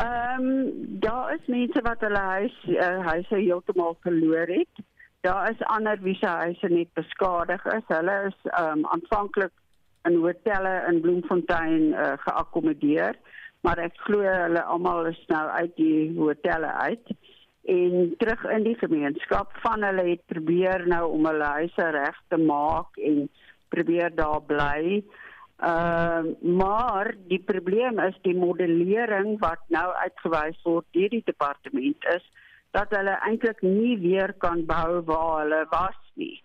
Ehm um, daar is mense wat hulle huis uh, huise heeltemal verloor het. Daar is ander wie se huise net beskadig is. Hulle is ehm um, aanvanklik in hotelle in Bloemfontein uh, geakkommodeer maar ek glo hulle almal is nou uit die hotelle uit en terug in die gemeenskap van hulle het probeer nou om hulle huise reg te maak en probeer daar bly. Ehm uh, maar die probleem is die modellering wat nou uitgewys word deur die departement is dat hulle eintlik nie weer kan bou waar hulle was nie.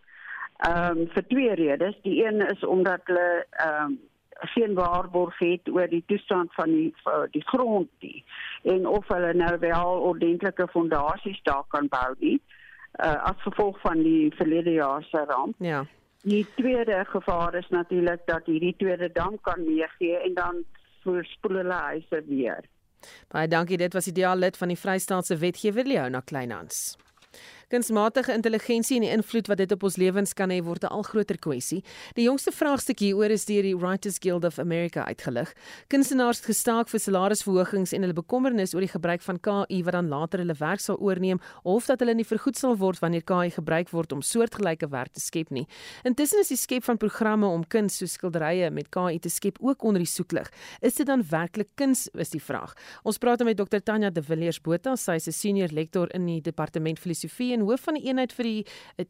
Ehm um, vir twee redes. Die een is omdat hulle ehm um, geen waarborg het oor die toestand van die die grond nie en of hulle nou wel ordentlike fondasies daar kan bou nie uh, as gevolg van die verlede jaar se ramp. Ja. Die tweede gevaar is natuurlik dat hierdie tweede dam kan meegee en dan voorspoel hulle huise weer. Baie dankie, dit was die diaal lid van die Vrystaatse wetgewer Leona Kleinhans. Kunsmatige intelligensie en die invloed wat dit op ons lewens kan hê word 'n al groter kwessie. Die jongste vraagstuk hieroor is deur die Writers Guild of America uitgelig. Kunstenaars het gestaak vir salarisverhogings en hulle bekommernis oor die gebruik van KI wat dan later hulle werk sal oorneem of dat hulle nie vergoed sal word wanneer KI gebruik word om soortgelyke werk te skep nie. Intussen is die skep van programme om kuns soos skilderye met KI te skep ook onder die soeklig. Is dit dan werklik kuns is die vraag. Ons praat met Dr Tanya de Villiers Botha, sy is 'n senior lektor in die departement filosofie en hoof van die eenheid vir die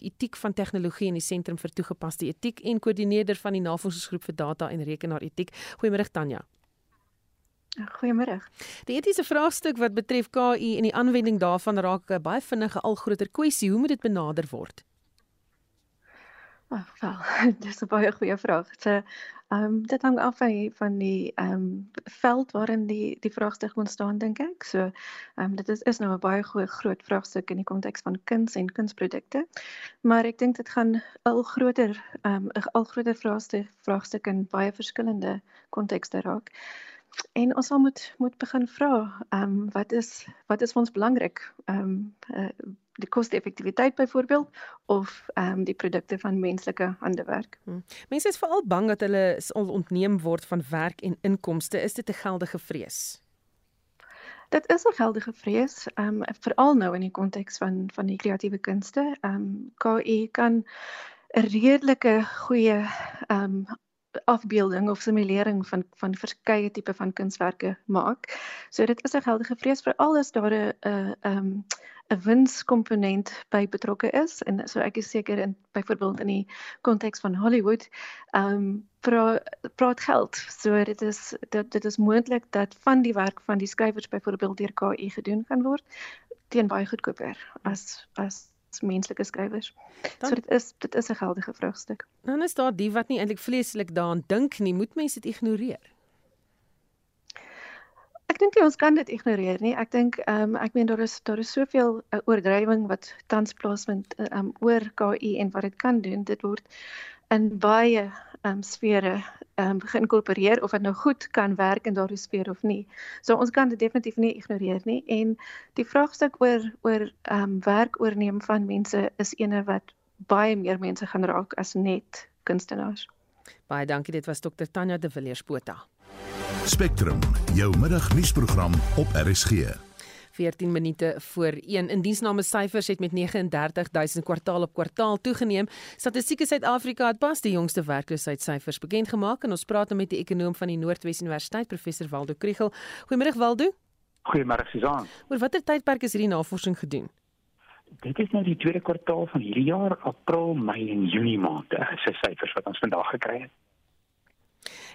etiek van tegnologie in die sentrum vir toegepaste etiek en koördineerder van die navorsingsgroep vir data en rekenaaretiek. Goeiemôre Tanya. Goeiemôre. Die etiese vraagstuk wat betref KI en die aanwending daarvan raak 'n baie vinnige al groter kwessie. Hoe moet dit benader word? Oh, wel, dis 'n baie goeie vraag. So, ehm um, dit hang af van die van die ehm um, veld waarin die die vraagstuk ontstaan dink ek. So, ehm um, dit is is nou 'n baie goeie groot vraagstuk in die konteks van kuns en kunsprodukte. Maar ek dink dit gaan al groter ehm um, 'n al groter vraagstuk vraagstuk in baie verskillende kontekste raak. En ons sal moet moet begin vra, ehm um, wat is wat is vir ons belangrik? Ehm um, uh, die koste-effektiwiteit byvoorbeeld of ehm um, die produkte van menslike handewerk. Hmm. Mense is veral bang dat hulle ontneem word van werk en inkomste. Is dit 'n geldige vrees? Dit is 'n geldige vrees, ehm um, veral nou in die konteks van van die kreatiewe kunste. Ehm um, KI kan 'n redelike goeie ehm um, afbeelding of simulering van van verskeie tipe van kunswerke maak. So dit is 'n geldige vrees vir alles daar 'n 'n ehm 'n winskomponent by betrokke is en so ek is seker in byvoorbeeld in die konteks van Hollywood ehm um, pra, praat geld. So dit is dit dit is moontlik dat van die werk van die skrywers byvoorbeeld deur KI gedoen kan word teen baie goedkoper as as menslike skrywers. Dan, so dit is dit is 'n geldige vraagstuk. Dan is daar die wat nie eintlik vleeslik daaraan dink nie, moet mense dit ignoreer. Ek dink ons kan dit ignoreer nie. Ek dink ehm um, ek meen daar is daar is soveel uh, oordrywing wat tans plaasvind ehm um, oor KI en wat dit kan doen. Dit word in baie um, sfere um, geïnkorporeer of dit nou goed kan werk in daardie sfeer of nie. So ons kan dit definitief nie ignoreer nie en die vraagstuk oor oor um, werk oorneem van mense is ene wat baie meer mense gaan raak as net kunstenaars. Baie dankie dit was Dr Tanya de Villiers Botha. Spectrum, jou middagnuusprogram op RSG. 14 minute voor 1. In diensname syfers het met 39000 kwartaal op kwartaal toegeneem. Statistiek Suid-Afrika het pas die jongste werkloosheidsyfers bekend gemaak en ons praat nou met die ekonom van die Noordwes Universiteit professor Waldo Kriel. Goeiemôre Waldo. Goeiemôre Susan. Oor watter tydperk is hierdie navorsing gedoen? Dit is nou die tweede kwartaal van hierdie jaar, April, Mei en Junie maande. Dis syfers wat ons vandag gekry het.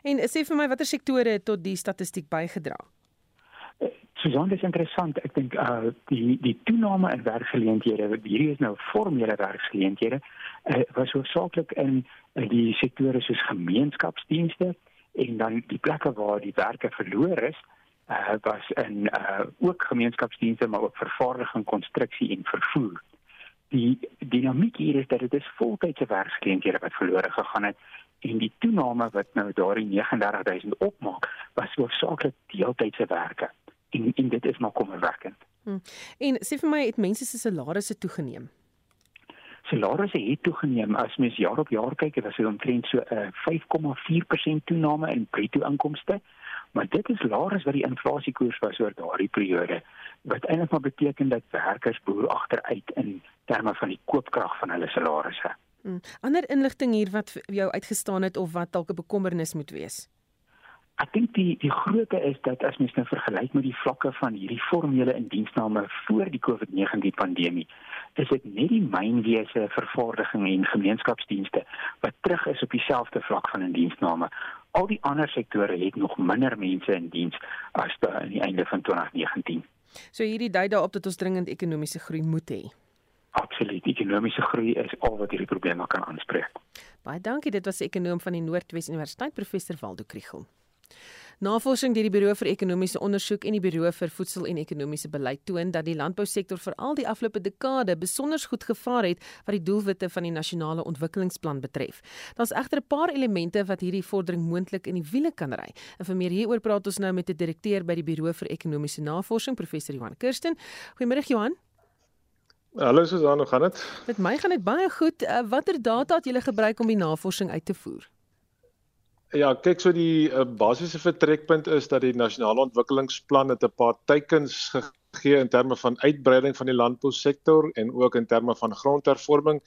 En sê vir my watter sektore het tot die statistiek bygedra? Susan, dit is interessant. Ek dink uh die die toename in werkgeleenthede, hierdie is nou formele werkgeleenthede, uh, was hoofsaaklik in uh, die sektore soos gemeenskapsdienste en dan die plekke waar die werke verloor is, uh was in uh ook gemeenskapsdienste maar ook vervaardiging, konstruksie en vervoer. Die dinamiek hier is dat dit is voltydse werkgeleenthede wat verlore gegaan het en die toename wat nou daardie 39000 opmaak, was hoofsaaklik deeltydse werke en en dit is maar kommerwekkend. Hmm. En sê vir my het mense se salarisse toegeneem? Salarisse het toegeneem as mens jaar op jaar kyk, dit was omtrent so 'n uh, 5,4% toename in bruto inkomste, maar dit is laer as wat die inflasiekoers was oor daardie periode wat eintlik maar beteken dat werkers boer agteruit in terme van die koopkrag van hulle salarisse. Hmm. Ander inligting hier wat jou uitgestaan het of wat dalk 'n bekommernis moet wees? Ek dink die die grootte is dat as mens nou vergelyk met die vlakke van hierdie formele indiensname voor die COVID-19 pandemie, is dit net die mynwese, vervaardiging en gemeenskapsdienste wat terug is op dieselfde vlak van indiensname. Al die ander sektore het nog minder mense in diens as by aan die einde van 2019. So hierdie dui daarop dat ons dringend ekonomiese groei moet hê. Absoluut, ekonomiese groei is al wat hierdie probleme kan aanspreek. Baie dankie, dit was die ekonom van die Noordwes Universiteit professor Waldo Kriel. Navorsing deur die Buro vir Ekonomiese Ondersoek en die Buro vir Voedsel en Ekonomiese Beleid toon dat die landbousektor vir al die afgelope dekade besonder goed gevaar het wat die doelwitte van die nasionale ontwikkelingsplan betref. Daar's egter 'n paar elemente wat hierdie vordering moontlik in die wiele kan ry. En vir meer hieroor praat ons nou met 'n direkteur by die Buro vir Ekonomiese Navorsing, professor Johan Kirsten. Goeiemôre Johan. Hallo Susan, hoe gaan dit? Met my gaan dit baie goed. Uh, watter data het julle gebruik om die navorsing uit te voer? Ja, kyk so die uh, basiese vertrekpunt is dat die nasionale ontwikkelingsplan het 'n paar teikens gegee in terme van uitbreiding van die landbousektor en ook in terme van grondhervorming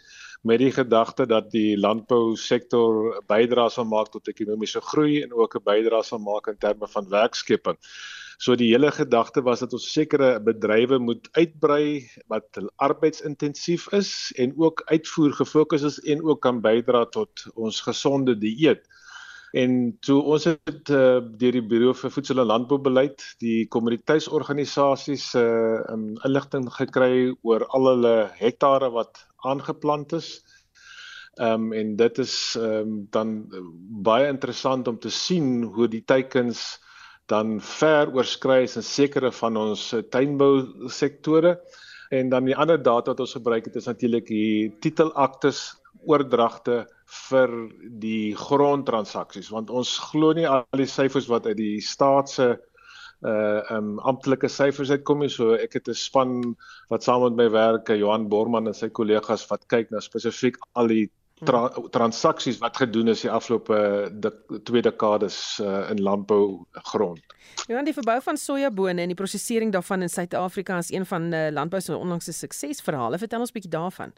met die gedagte dat die landbousektor bydrae sal maak tot ekonomiese groei en ook 'n bydrae sal maak in terme van werkskeping. So die hele gedagte was dat ons sekere bedrywe moet uitbrei wat arbeidsintensief is en ook uitvoer gefokus is en ook kan bydra tot ons gesonde dieet. En toe ons het uh, deur die Buro vir Voedsel en Landboubeleid die kommoditeitsorganisasies se uh, um, inligting gekry oor al hulle hektare wat aangeplant is. Ehm um, en dit is ehm um, dan baie interessant om te sien hoe die teikens dan ver oorskry is in sekere van ons eh, tuinbou sektore en dan die ander data wat ons gebruik het is natuurlik die titelaktes oordragte vir die grondtransaksies want ons glo nie al die syfers wat uit die staat se uh um amptelike syfers uitkom nie so ek het 'n span wat saam met my werk Johan Borman en sy kollegas wat kyk na spesifiek al die tra transaksies wat gedoen is die afgelope twee dekades uh, in landbou grond. Ja, die verbou van sojabone en die prosesering daarvan in Suid-Afrika is een van uh, landbou se onlangse suksesverhale. Vertel ons 'n bietjie daarvan.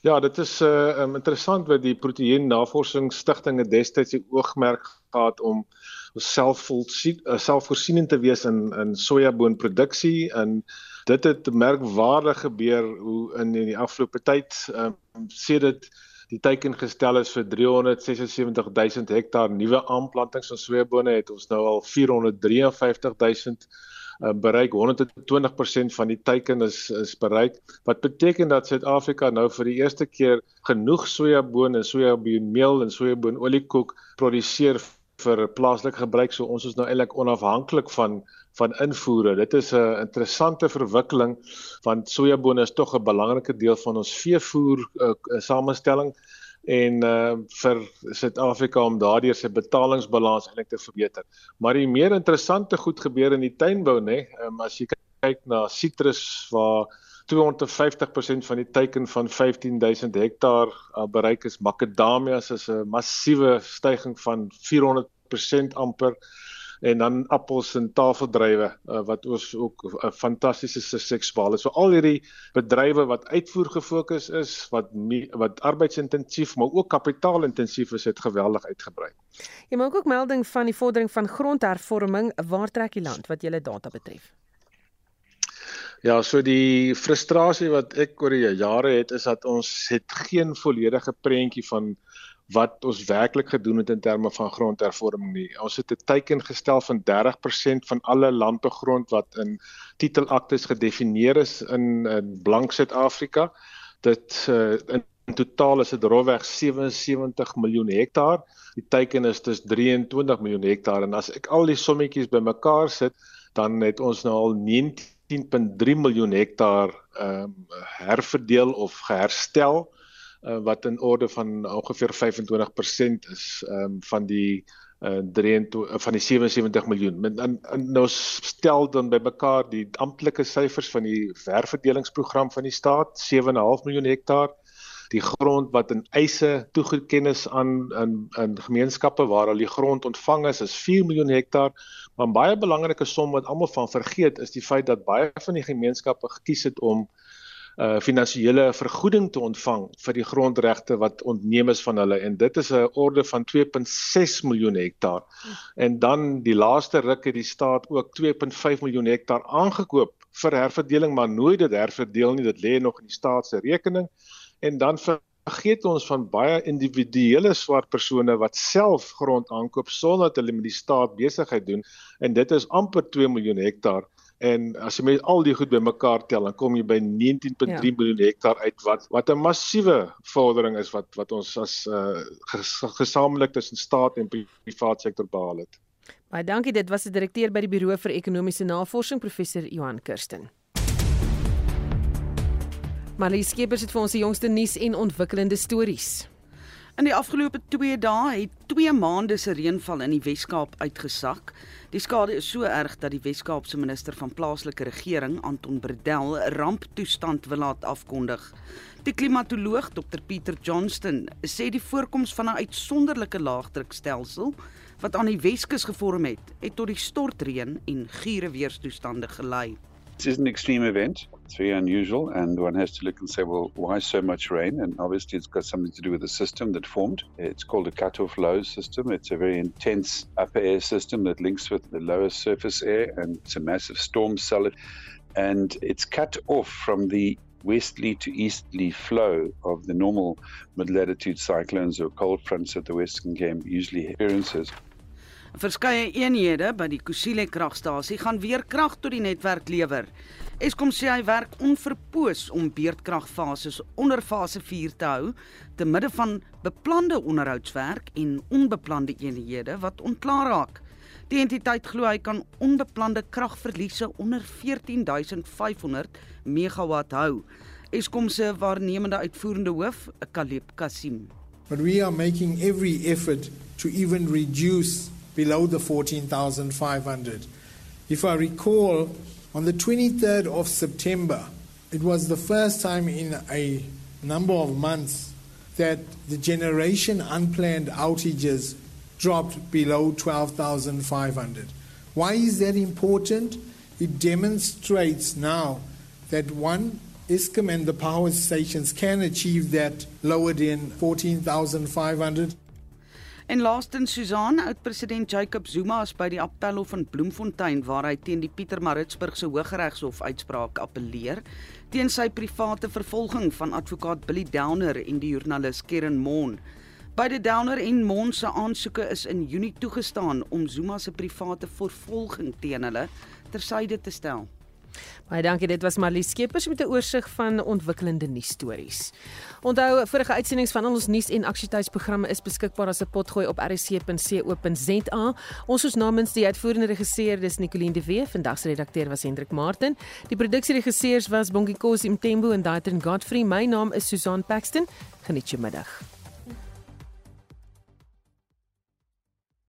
Ja, dit is uh, um, interessant wat die Proteïen Navorsingsstigtinge destyds die oogmerk gehad om selfvoorsienend te wees in in sojaboonproduksie en dit het merkwaardig gebeur hoe in in die afgelope tyd um, sedit die teiken gestel is vir 376000 hektaar nuwe aanplantings van sojabone het ons nou al 453000 uh, bereik. 120% van die teiken is is bereik. Wat beteken dat Suid-Afrika nou vir die eerste keer genoeg sojaboon en sojaboonmeel en sojaboonolie-koek produseer vir plaaslike gebruik? So ons is nou eintlik onafhanklik van van invoere. Dit is 'n interessante verwikkeling want sojabone is tog 'n belangrike deel van ons veevoer uh, samestelling en uh vir Suid-Afrika om daardeur sy betalingsbalans eintlik te verbeter. Maar die meer interessante goed gebeur in die tuinbou nê, um, as jy kyk na sitrus waar 250% van die teiken van 15000 hektaar uh, bereik is makadamias is 'n massiewe stygings van 400% amper en dan appels en tafeldrywe uh, wat ons ook 'n uh, fantastiese suksesbale. So al hierdie bedrywe wat uitvoer gefokus is, wat wat arbeidsintensief maar ook kapitaalintensief is, het geweldig uitgebrei. Jy maak ook melding van die vordering van grondhervorming. Waar trek die land wat julle data betref? Ja, so die frustrasie wat ek oor die jare het is dat ons het geen volledige prentjie van wat ons werklik gedoen het in terme van grondhervorming nie. Ons het 'n teiken gestel van 30% van alle landbegrond wat in titelaktes gedefinieer is in in blank Suid-Afrika. Dit uh, in, in totaal is dit rofweg 77 miljoen hektaar. Die teiken is dus 23 miljoen hektaar en as ek al die sommetjies bymekaar sit, dan het ons nou al 19.3 miljoen hektaar ehm um, herverdeel of geherstel uh, wat in orde van ongeveer 25% is um, van die uh, 23 van die 77 miljoen. En, en nou stel dan bymekaar die amptelike syfers van die ververdelingsprogram van die staat 7.5 miljoen hektaar die grond wat in eise toegeken is aan in in gemeenskappe waar al die grond ontvang is is 4 miljoen hektaar maar 'n baie belangrike som wat almal van vergeet is die feit dat baie van die gemeenskappe gekies het om uh finansiële vergoeding te ontvang vir die grondregte wat ontneem is van hulle en dit is 'n orde van 2.6 miljoen hektaar. En dan die laaste ruk het die staat ook 2.5 miljoen hektaar aangekoop vir herverdeling, maar nooit dit herverdeel nie. Dit lê nog in die staat se rekening. En dan vergeet ons van baie individuele swart persone wat self grond aankoop sonder dat hulle met die staat besigheid doen en dit is amper 2 miljoen hektaar. En as jy met al die goed bymekaar tel, dan kom jy by 19.3 ja. miljoen hektaar uit wat wat 'n massiewe vordering is wat wat ons as uh, ges, gesamentlik tussen staat en privaat sektor behaal het. Baie dankie. Dit was die direkteur by die Buro vir Ekonomiese Navorsing, professor Johan Kirsten. Marlies Skeepers het vir ons die jongste nuus en ontwikkelende stories. In die afgelope 2 dae het 2 maande se reënval in die Wes-Kaap uitgesak. Die skade is so erg dat die Wes-Kaapse minister van plaaslike regering, Anton Bredel, ramptoestand wil laat afkondig. Die klimatoloog Dr Pieter Johnston sê die voorkoms van 'n uitsonderlike laagdrukstelsel wat aan die Weskus gevorm het, het tot die stortreën en gure weerstoestande gelei. Is an extreme event. It's very unusual, and one has to look and say, well, why so much rain? And obviously, it's got something to do with the system that formed. It's called a cut-off low system. It's a very intense upper air system that links with the lower surface air, and it's a massive storm cell. And it's cut off from the westerly to easterly flow of the normal mid-latitude cyclones or cold fronts that the Western Cape usually experiences. Verskeie eenhede by die Kusile kragstasie gaan weer krag tot die netwerk lewer. Eskom sê hy werk onverpoos om beurtkragfases onder fase 4 te hou te midde van beplande onderhoudswerk en onbeplande eenhede wat onklaar raak. Die entiteit glo hy kan onbeplande kragverliese onder 14500 megawatt hou. Eskom se waarnemende uitvoerende hoof, Kaleb Kasim. But we are making every effort to even reduce below the 14,500. If I recall, on the 23rd of September, it was the first time in a number of months that the generation unplanned outages dropped below 12,500. Why is that important? It demonstrates now that one, ISCOM and the power stations can achieve that lower than 14,500. En laastens Susan, oud-president Jacob Zuma is by die appelhof in Bloemfontein waar hy teen die Pietermaritzburgse Hooggeregshof uitspraak appeleer teen sy private vervolging van advokaat Billy Downer en die joernalis Keren Mon. Beide Downer en Mon se aansoeke is in Junie toegestaan om Zuma se private vervolging teen hulle tersyde te stel. Baie dankie. Dit was Marlie Skeepers met 'n oorsig van ontwikkelende nuusstories. Onthou, vorige uitsendings van ons nuus en aksietydsprogramme is beskikbaar as 'n potgooi op rsc.co.za. Ons is namens die uitvoerende regisseur dis Nicoline de Wee, vandag se redakteur was Hendrik Martin. Die produksieregisseurs was Bongie Kosi Mtembo en Daitrin Godfrey. My naam is Susan Paxton. Geniet jou middag.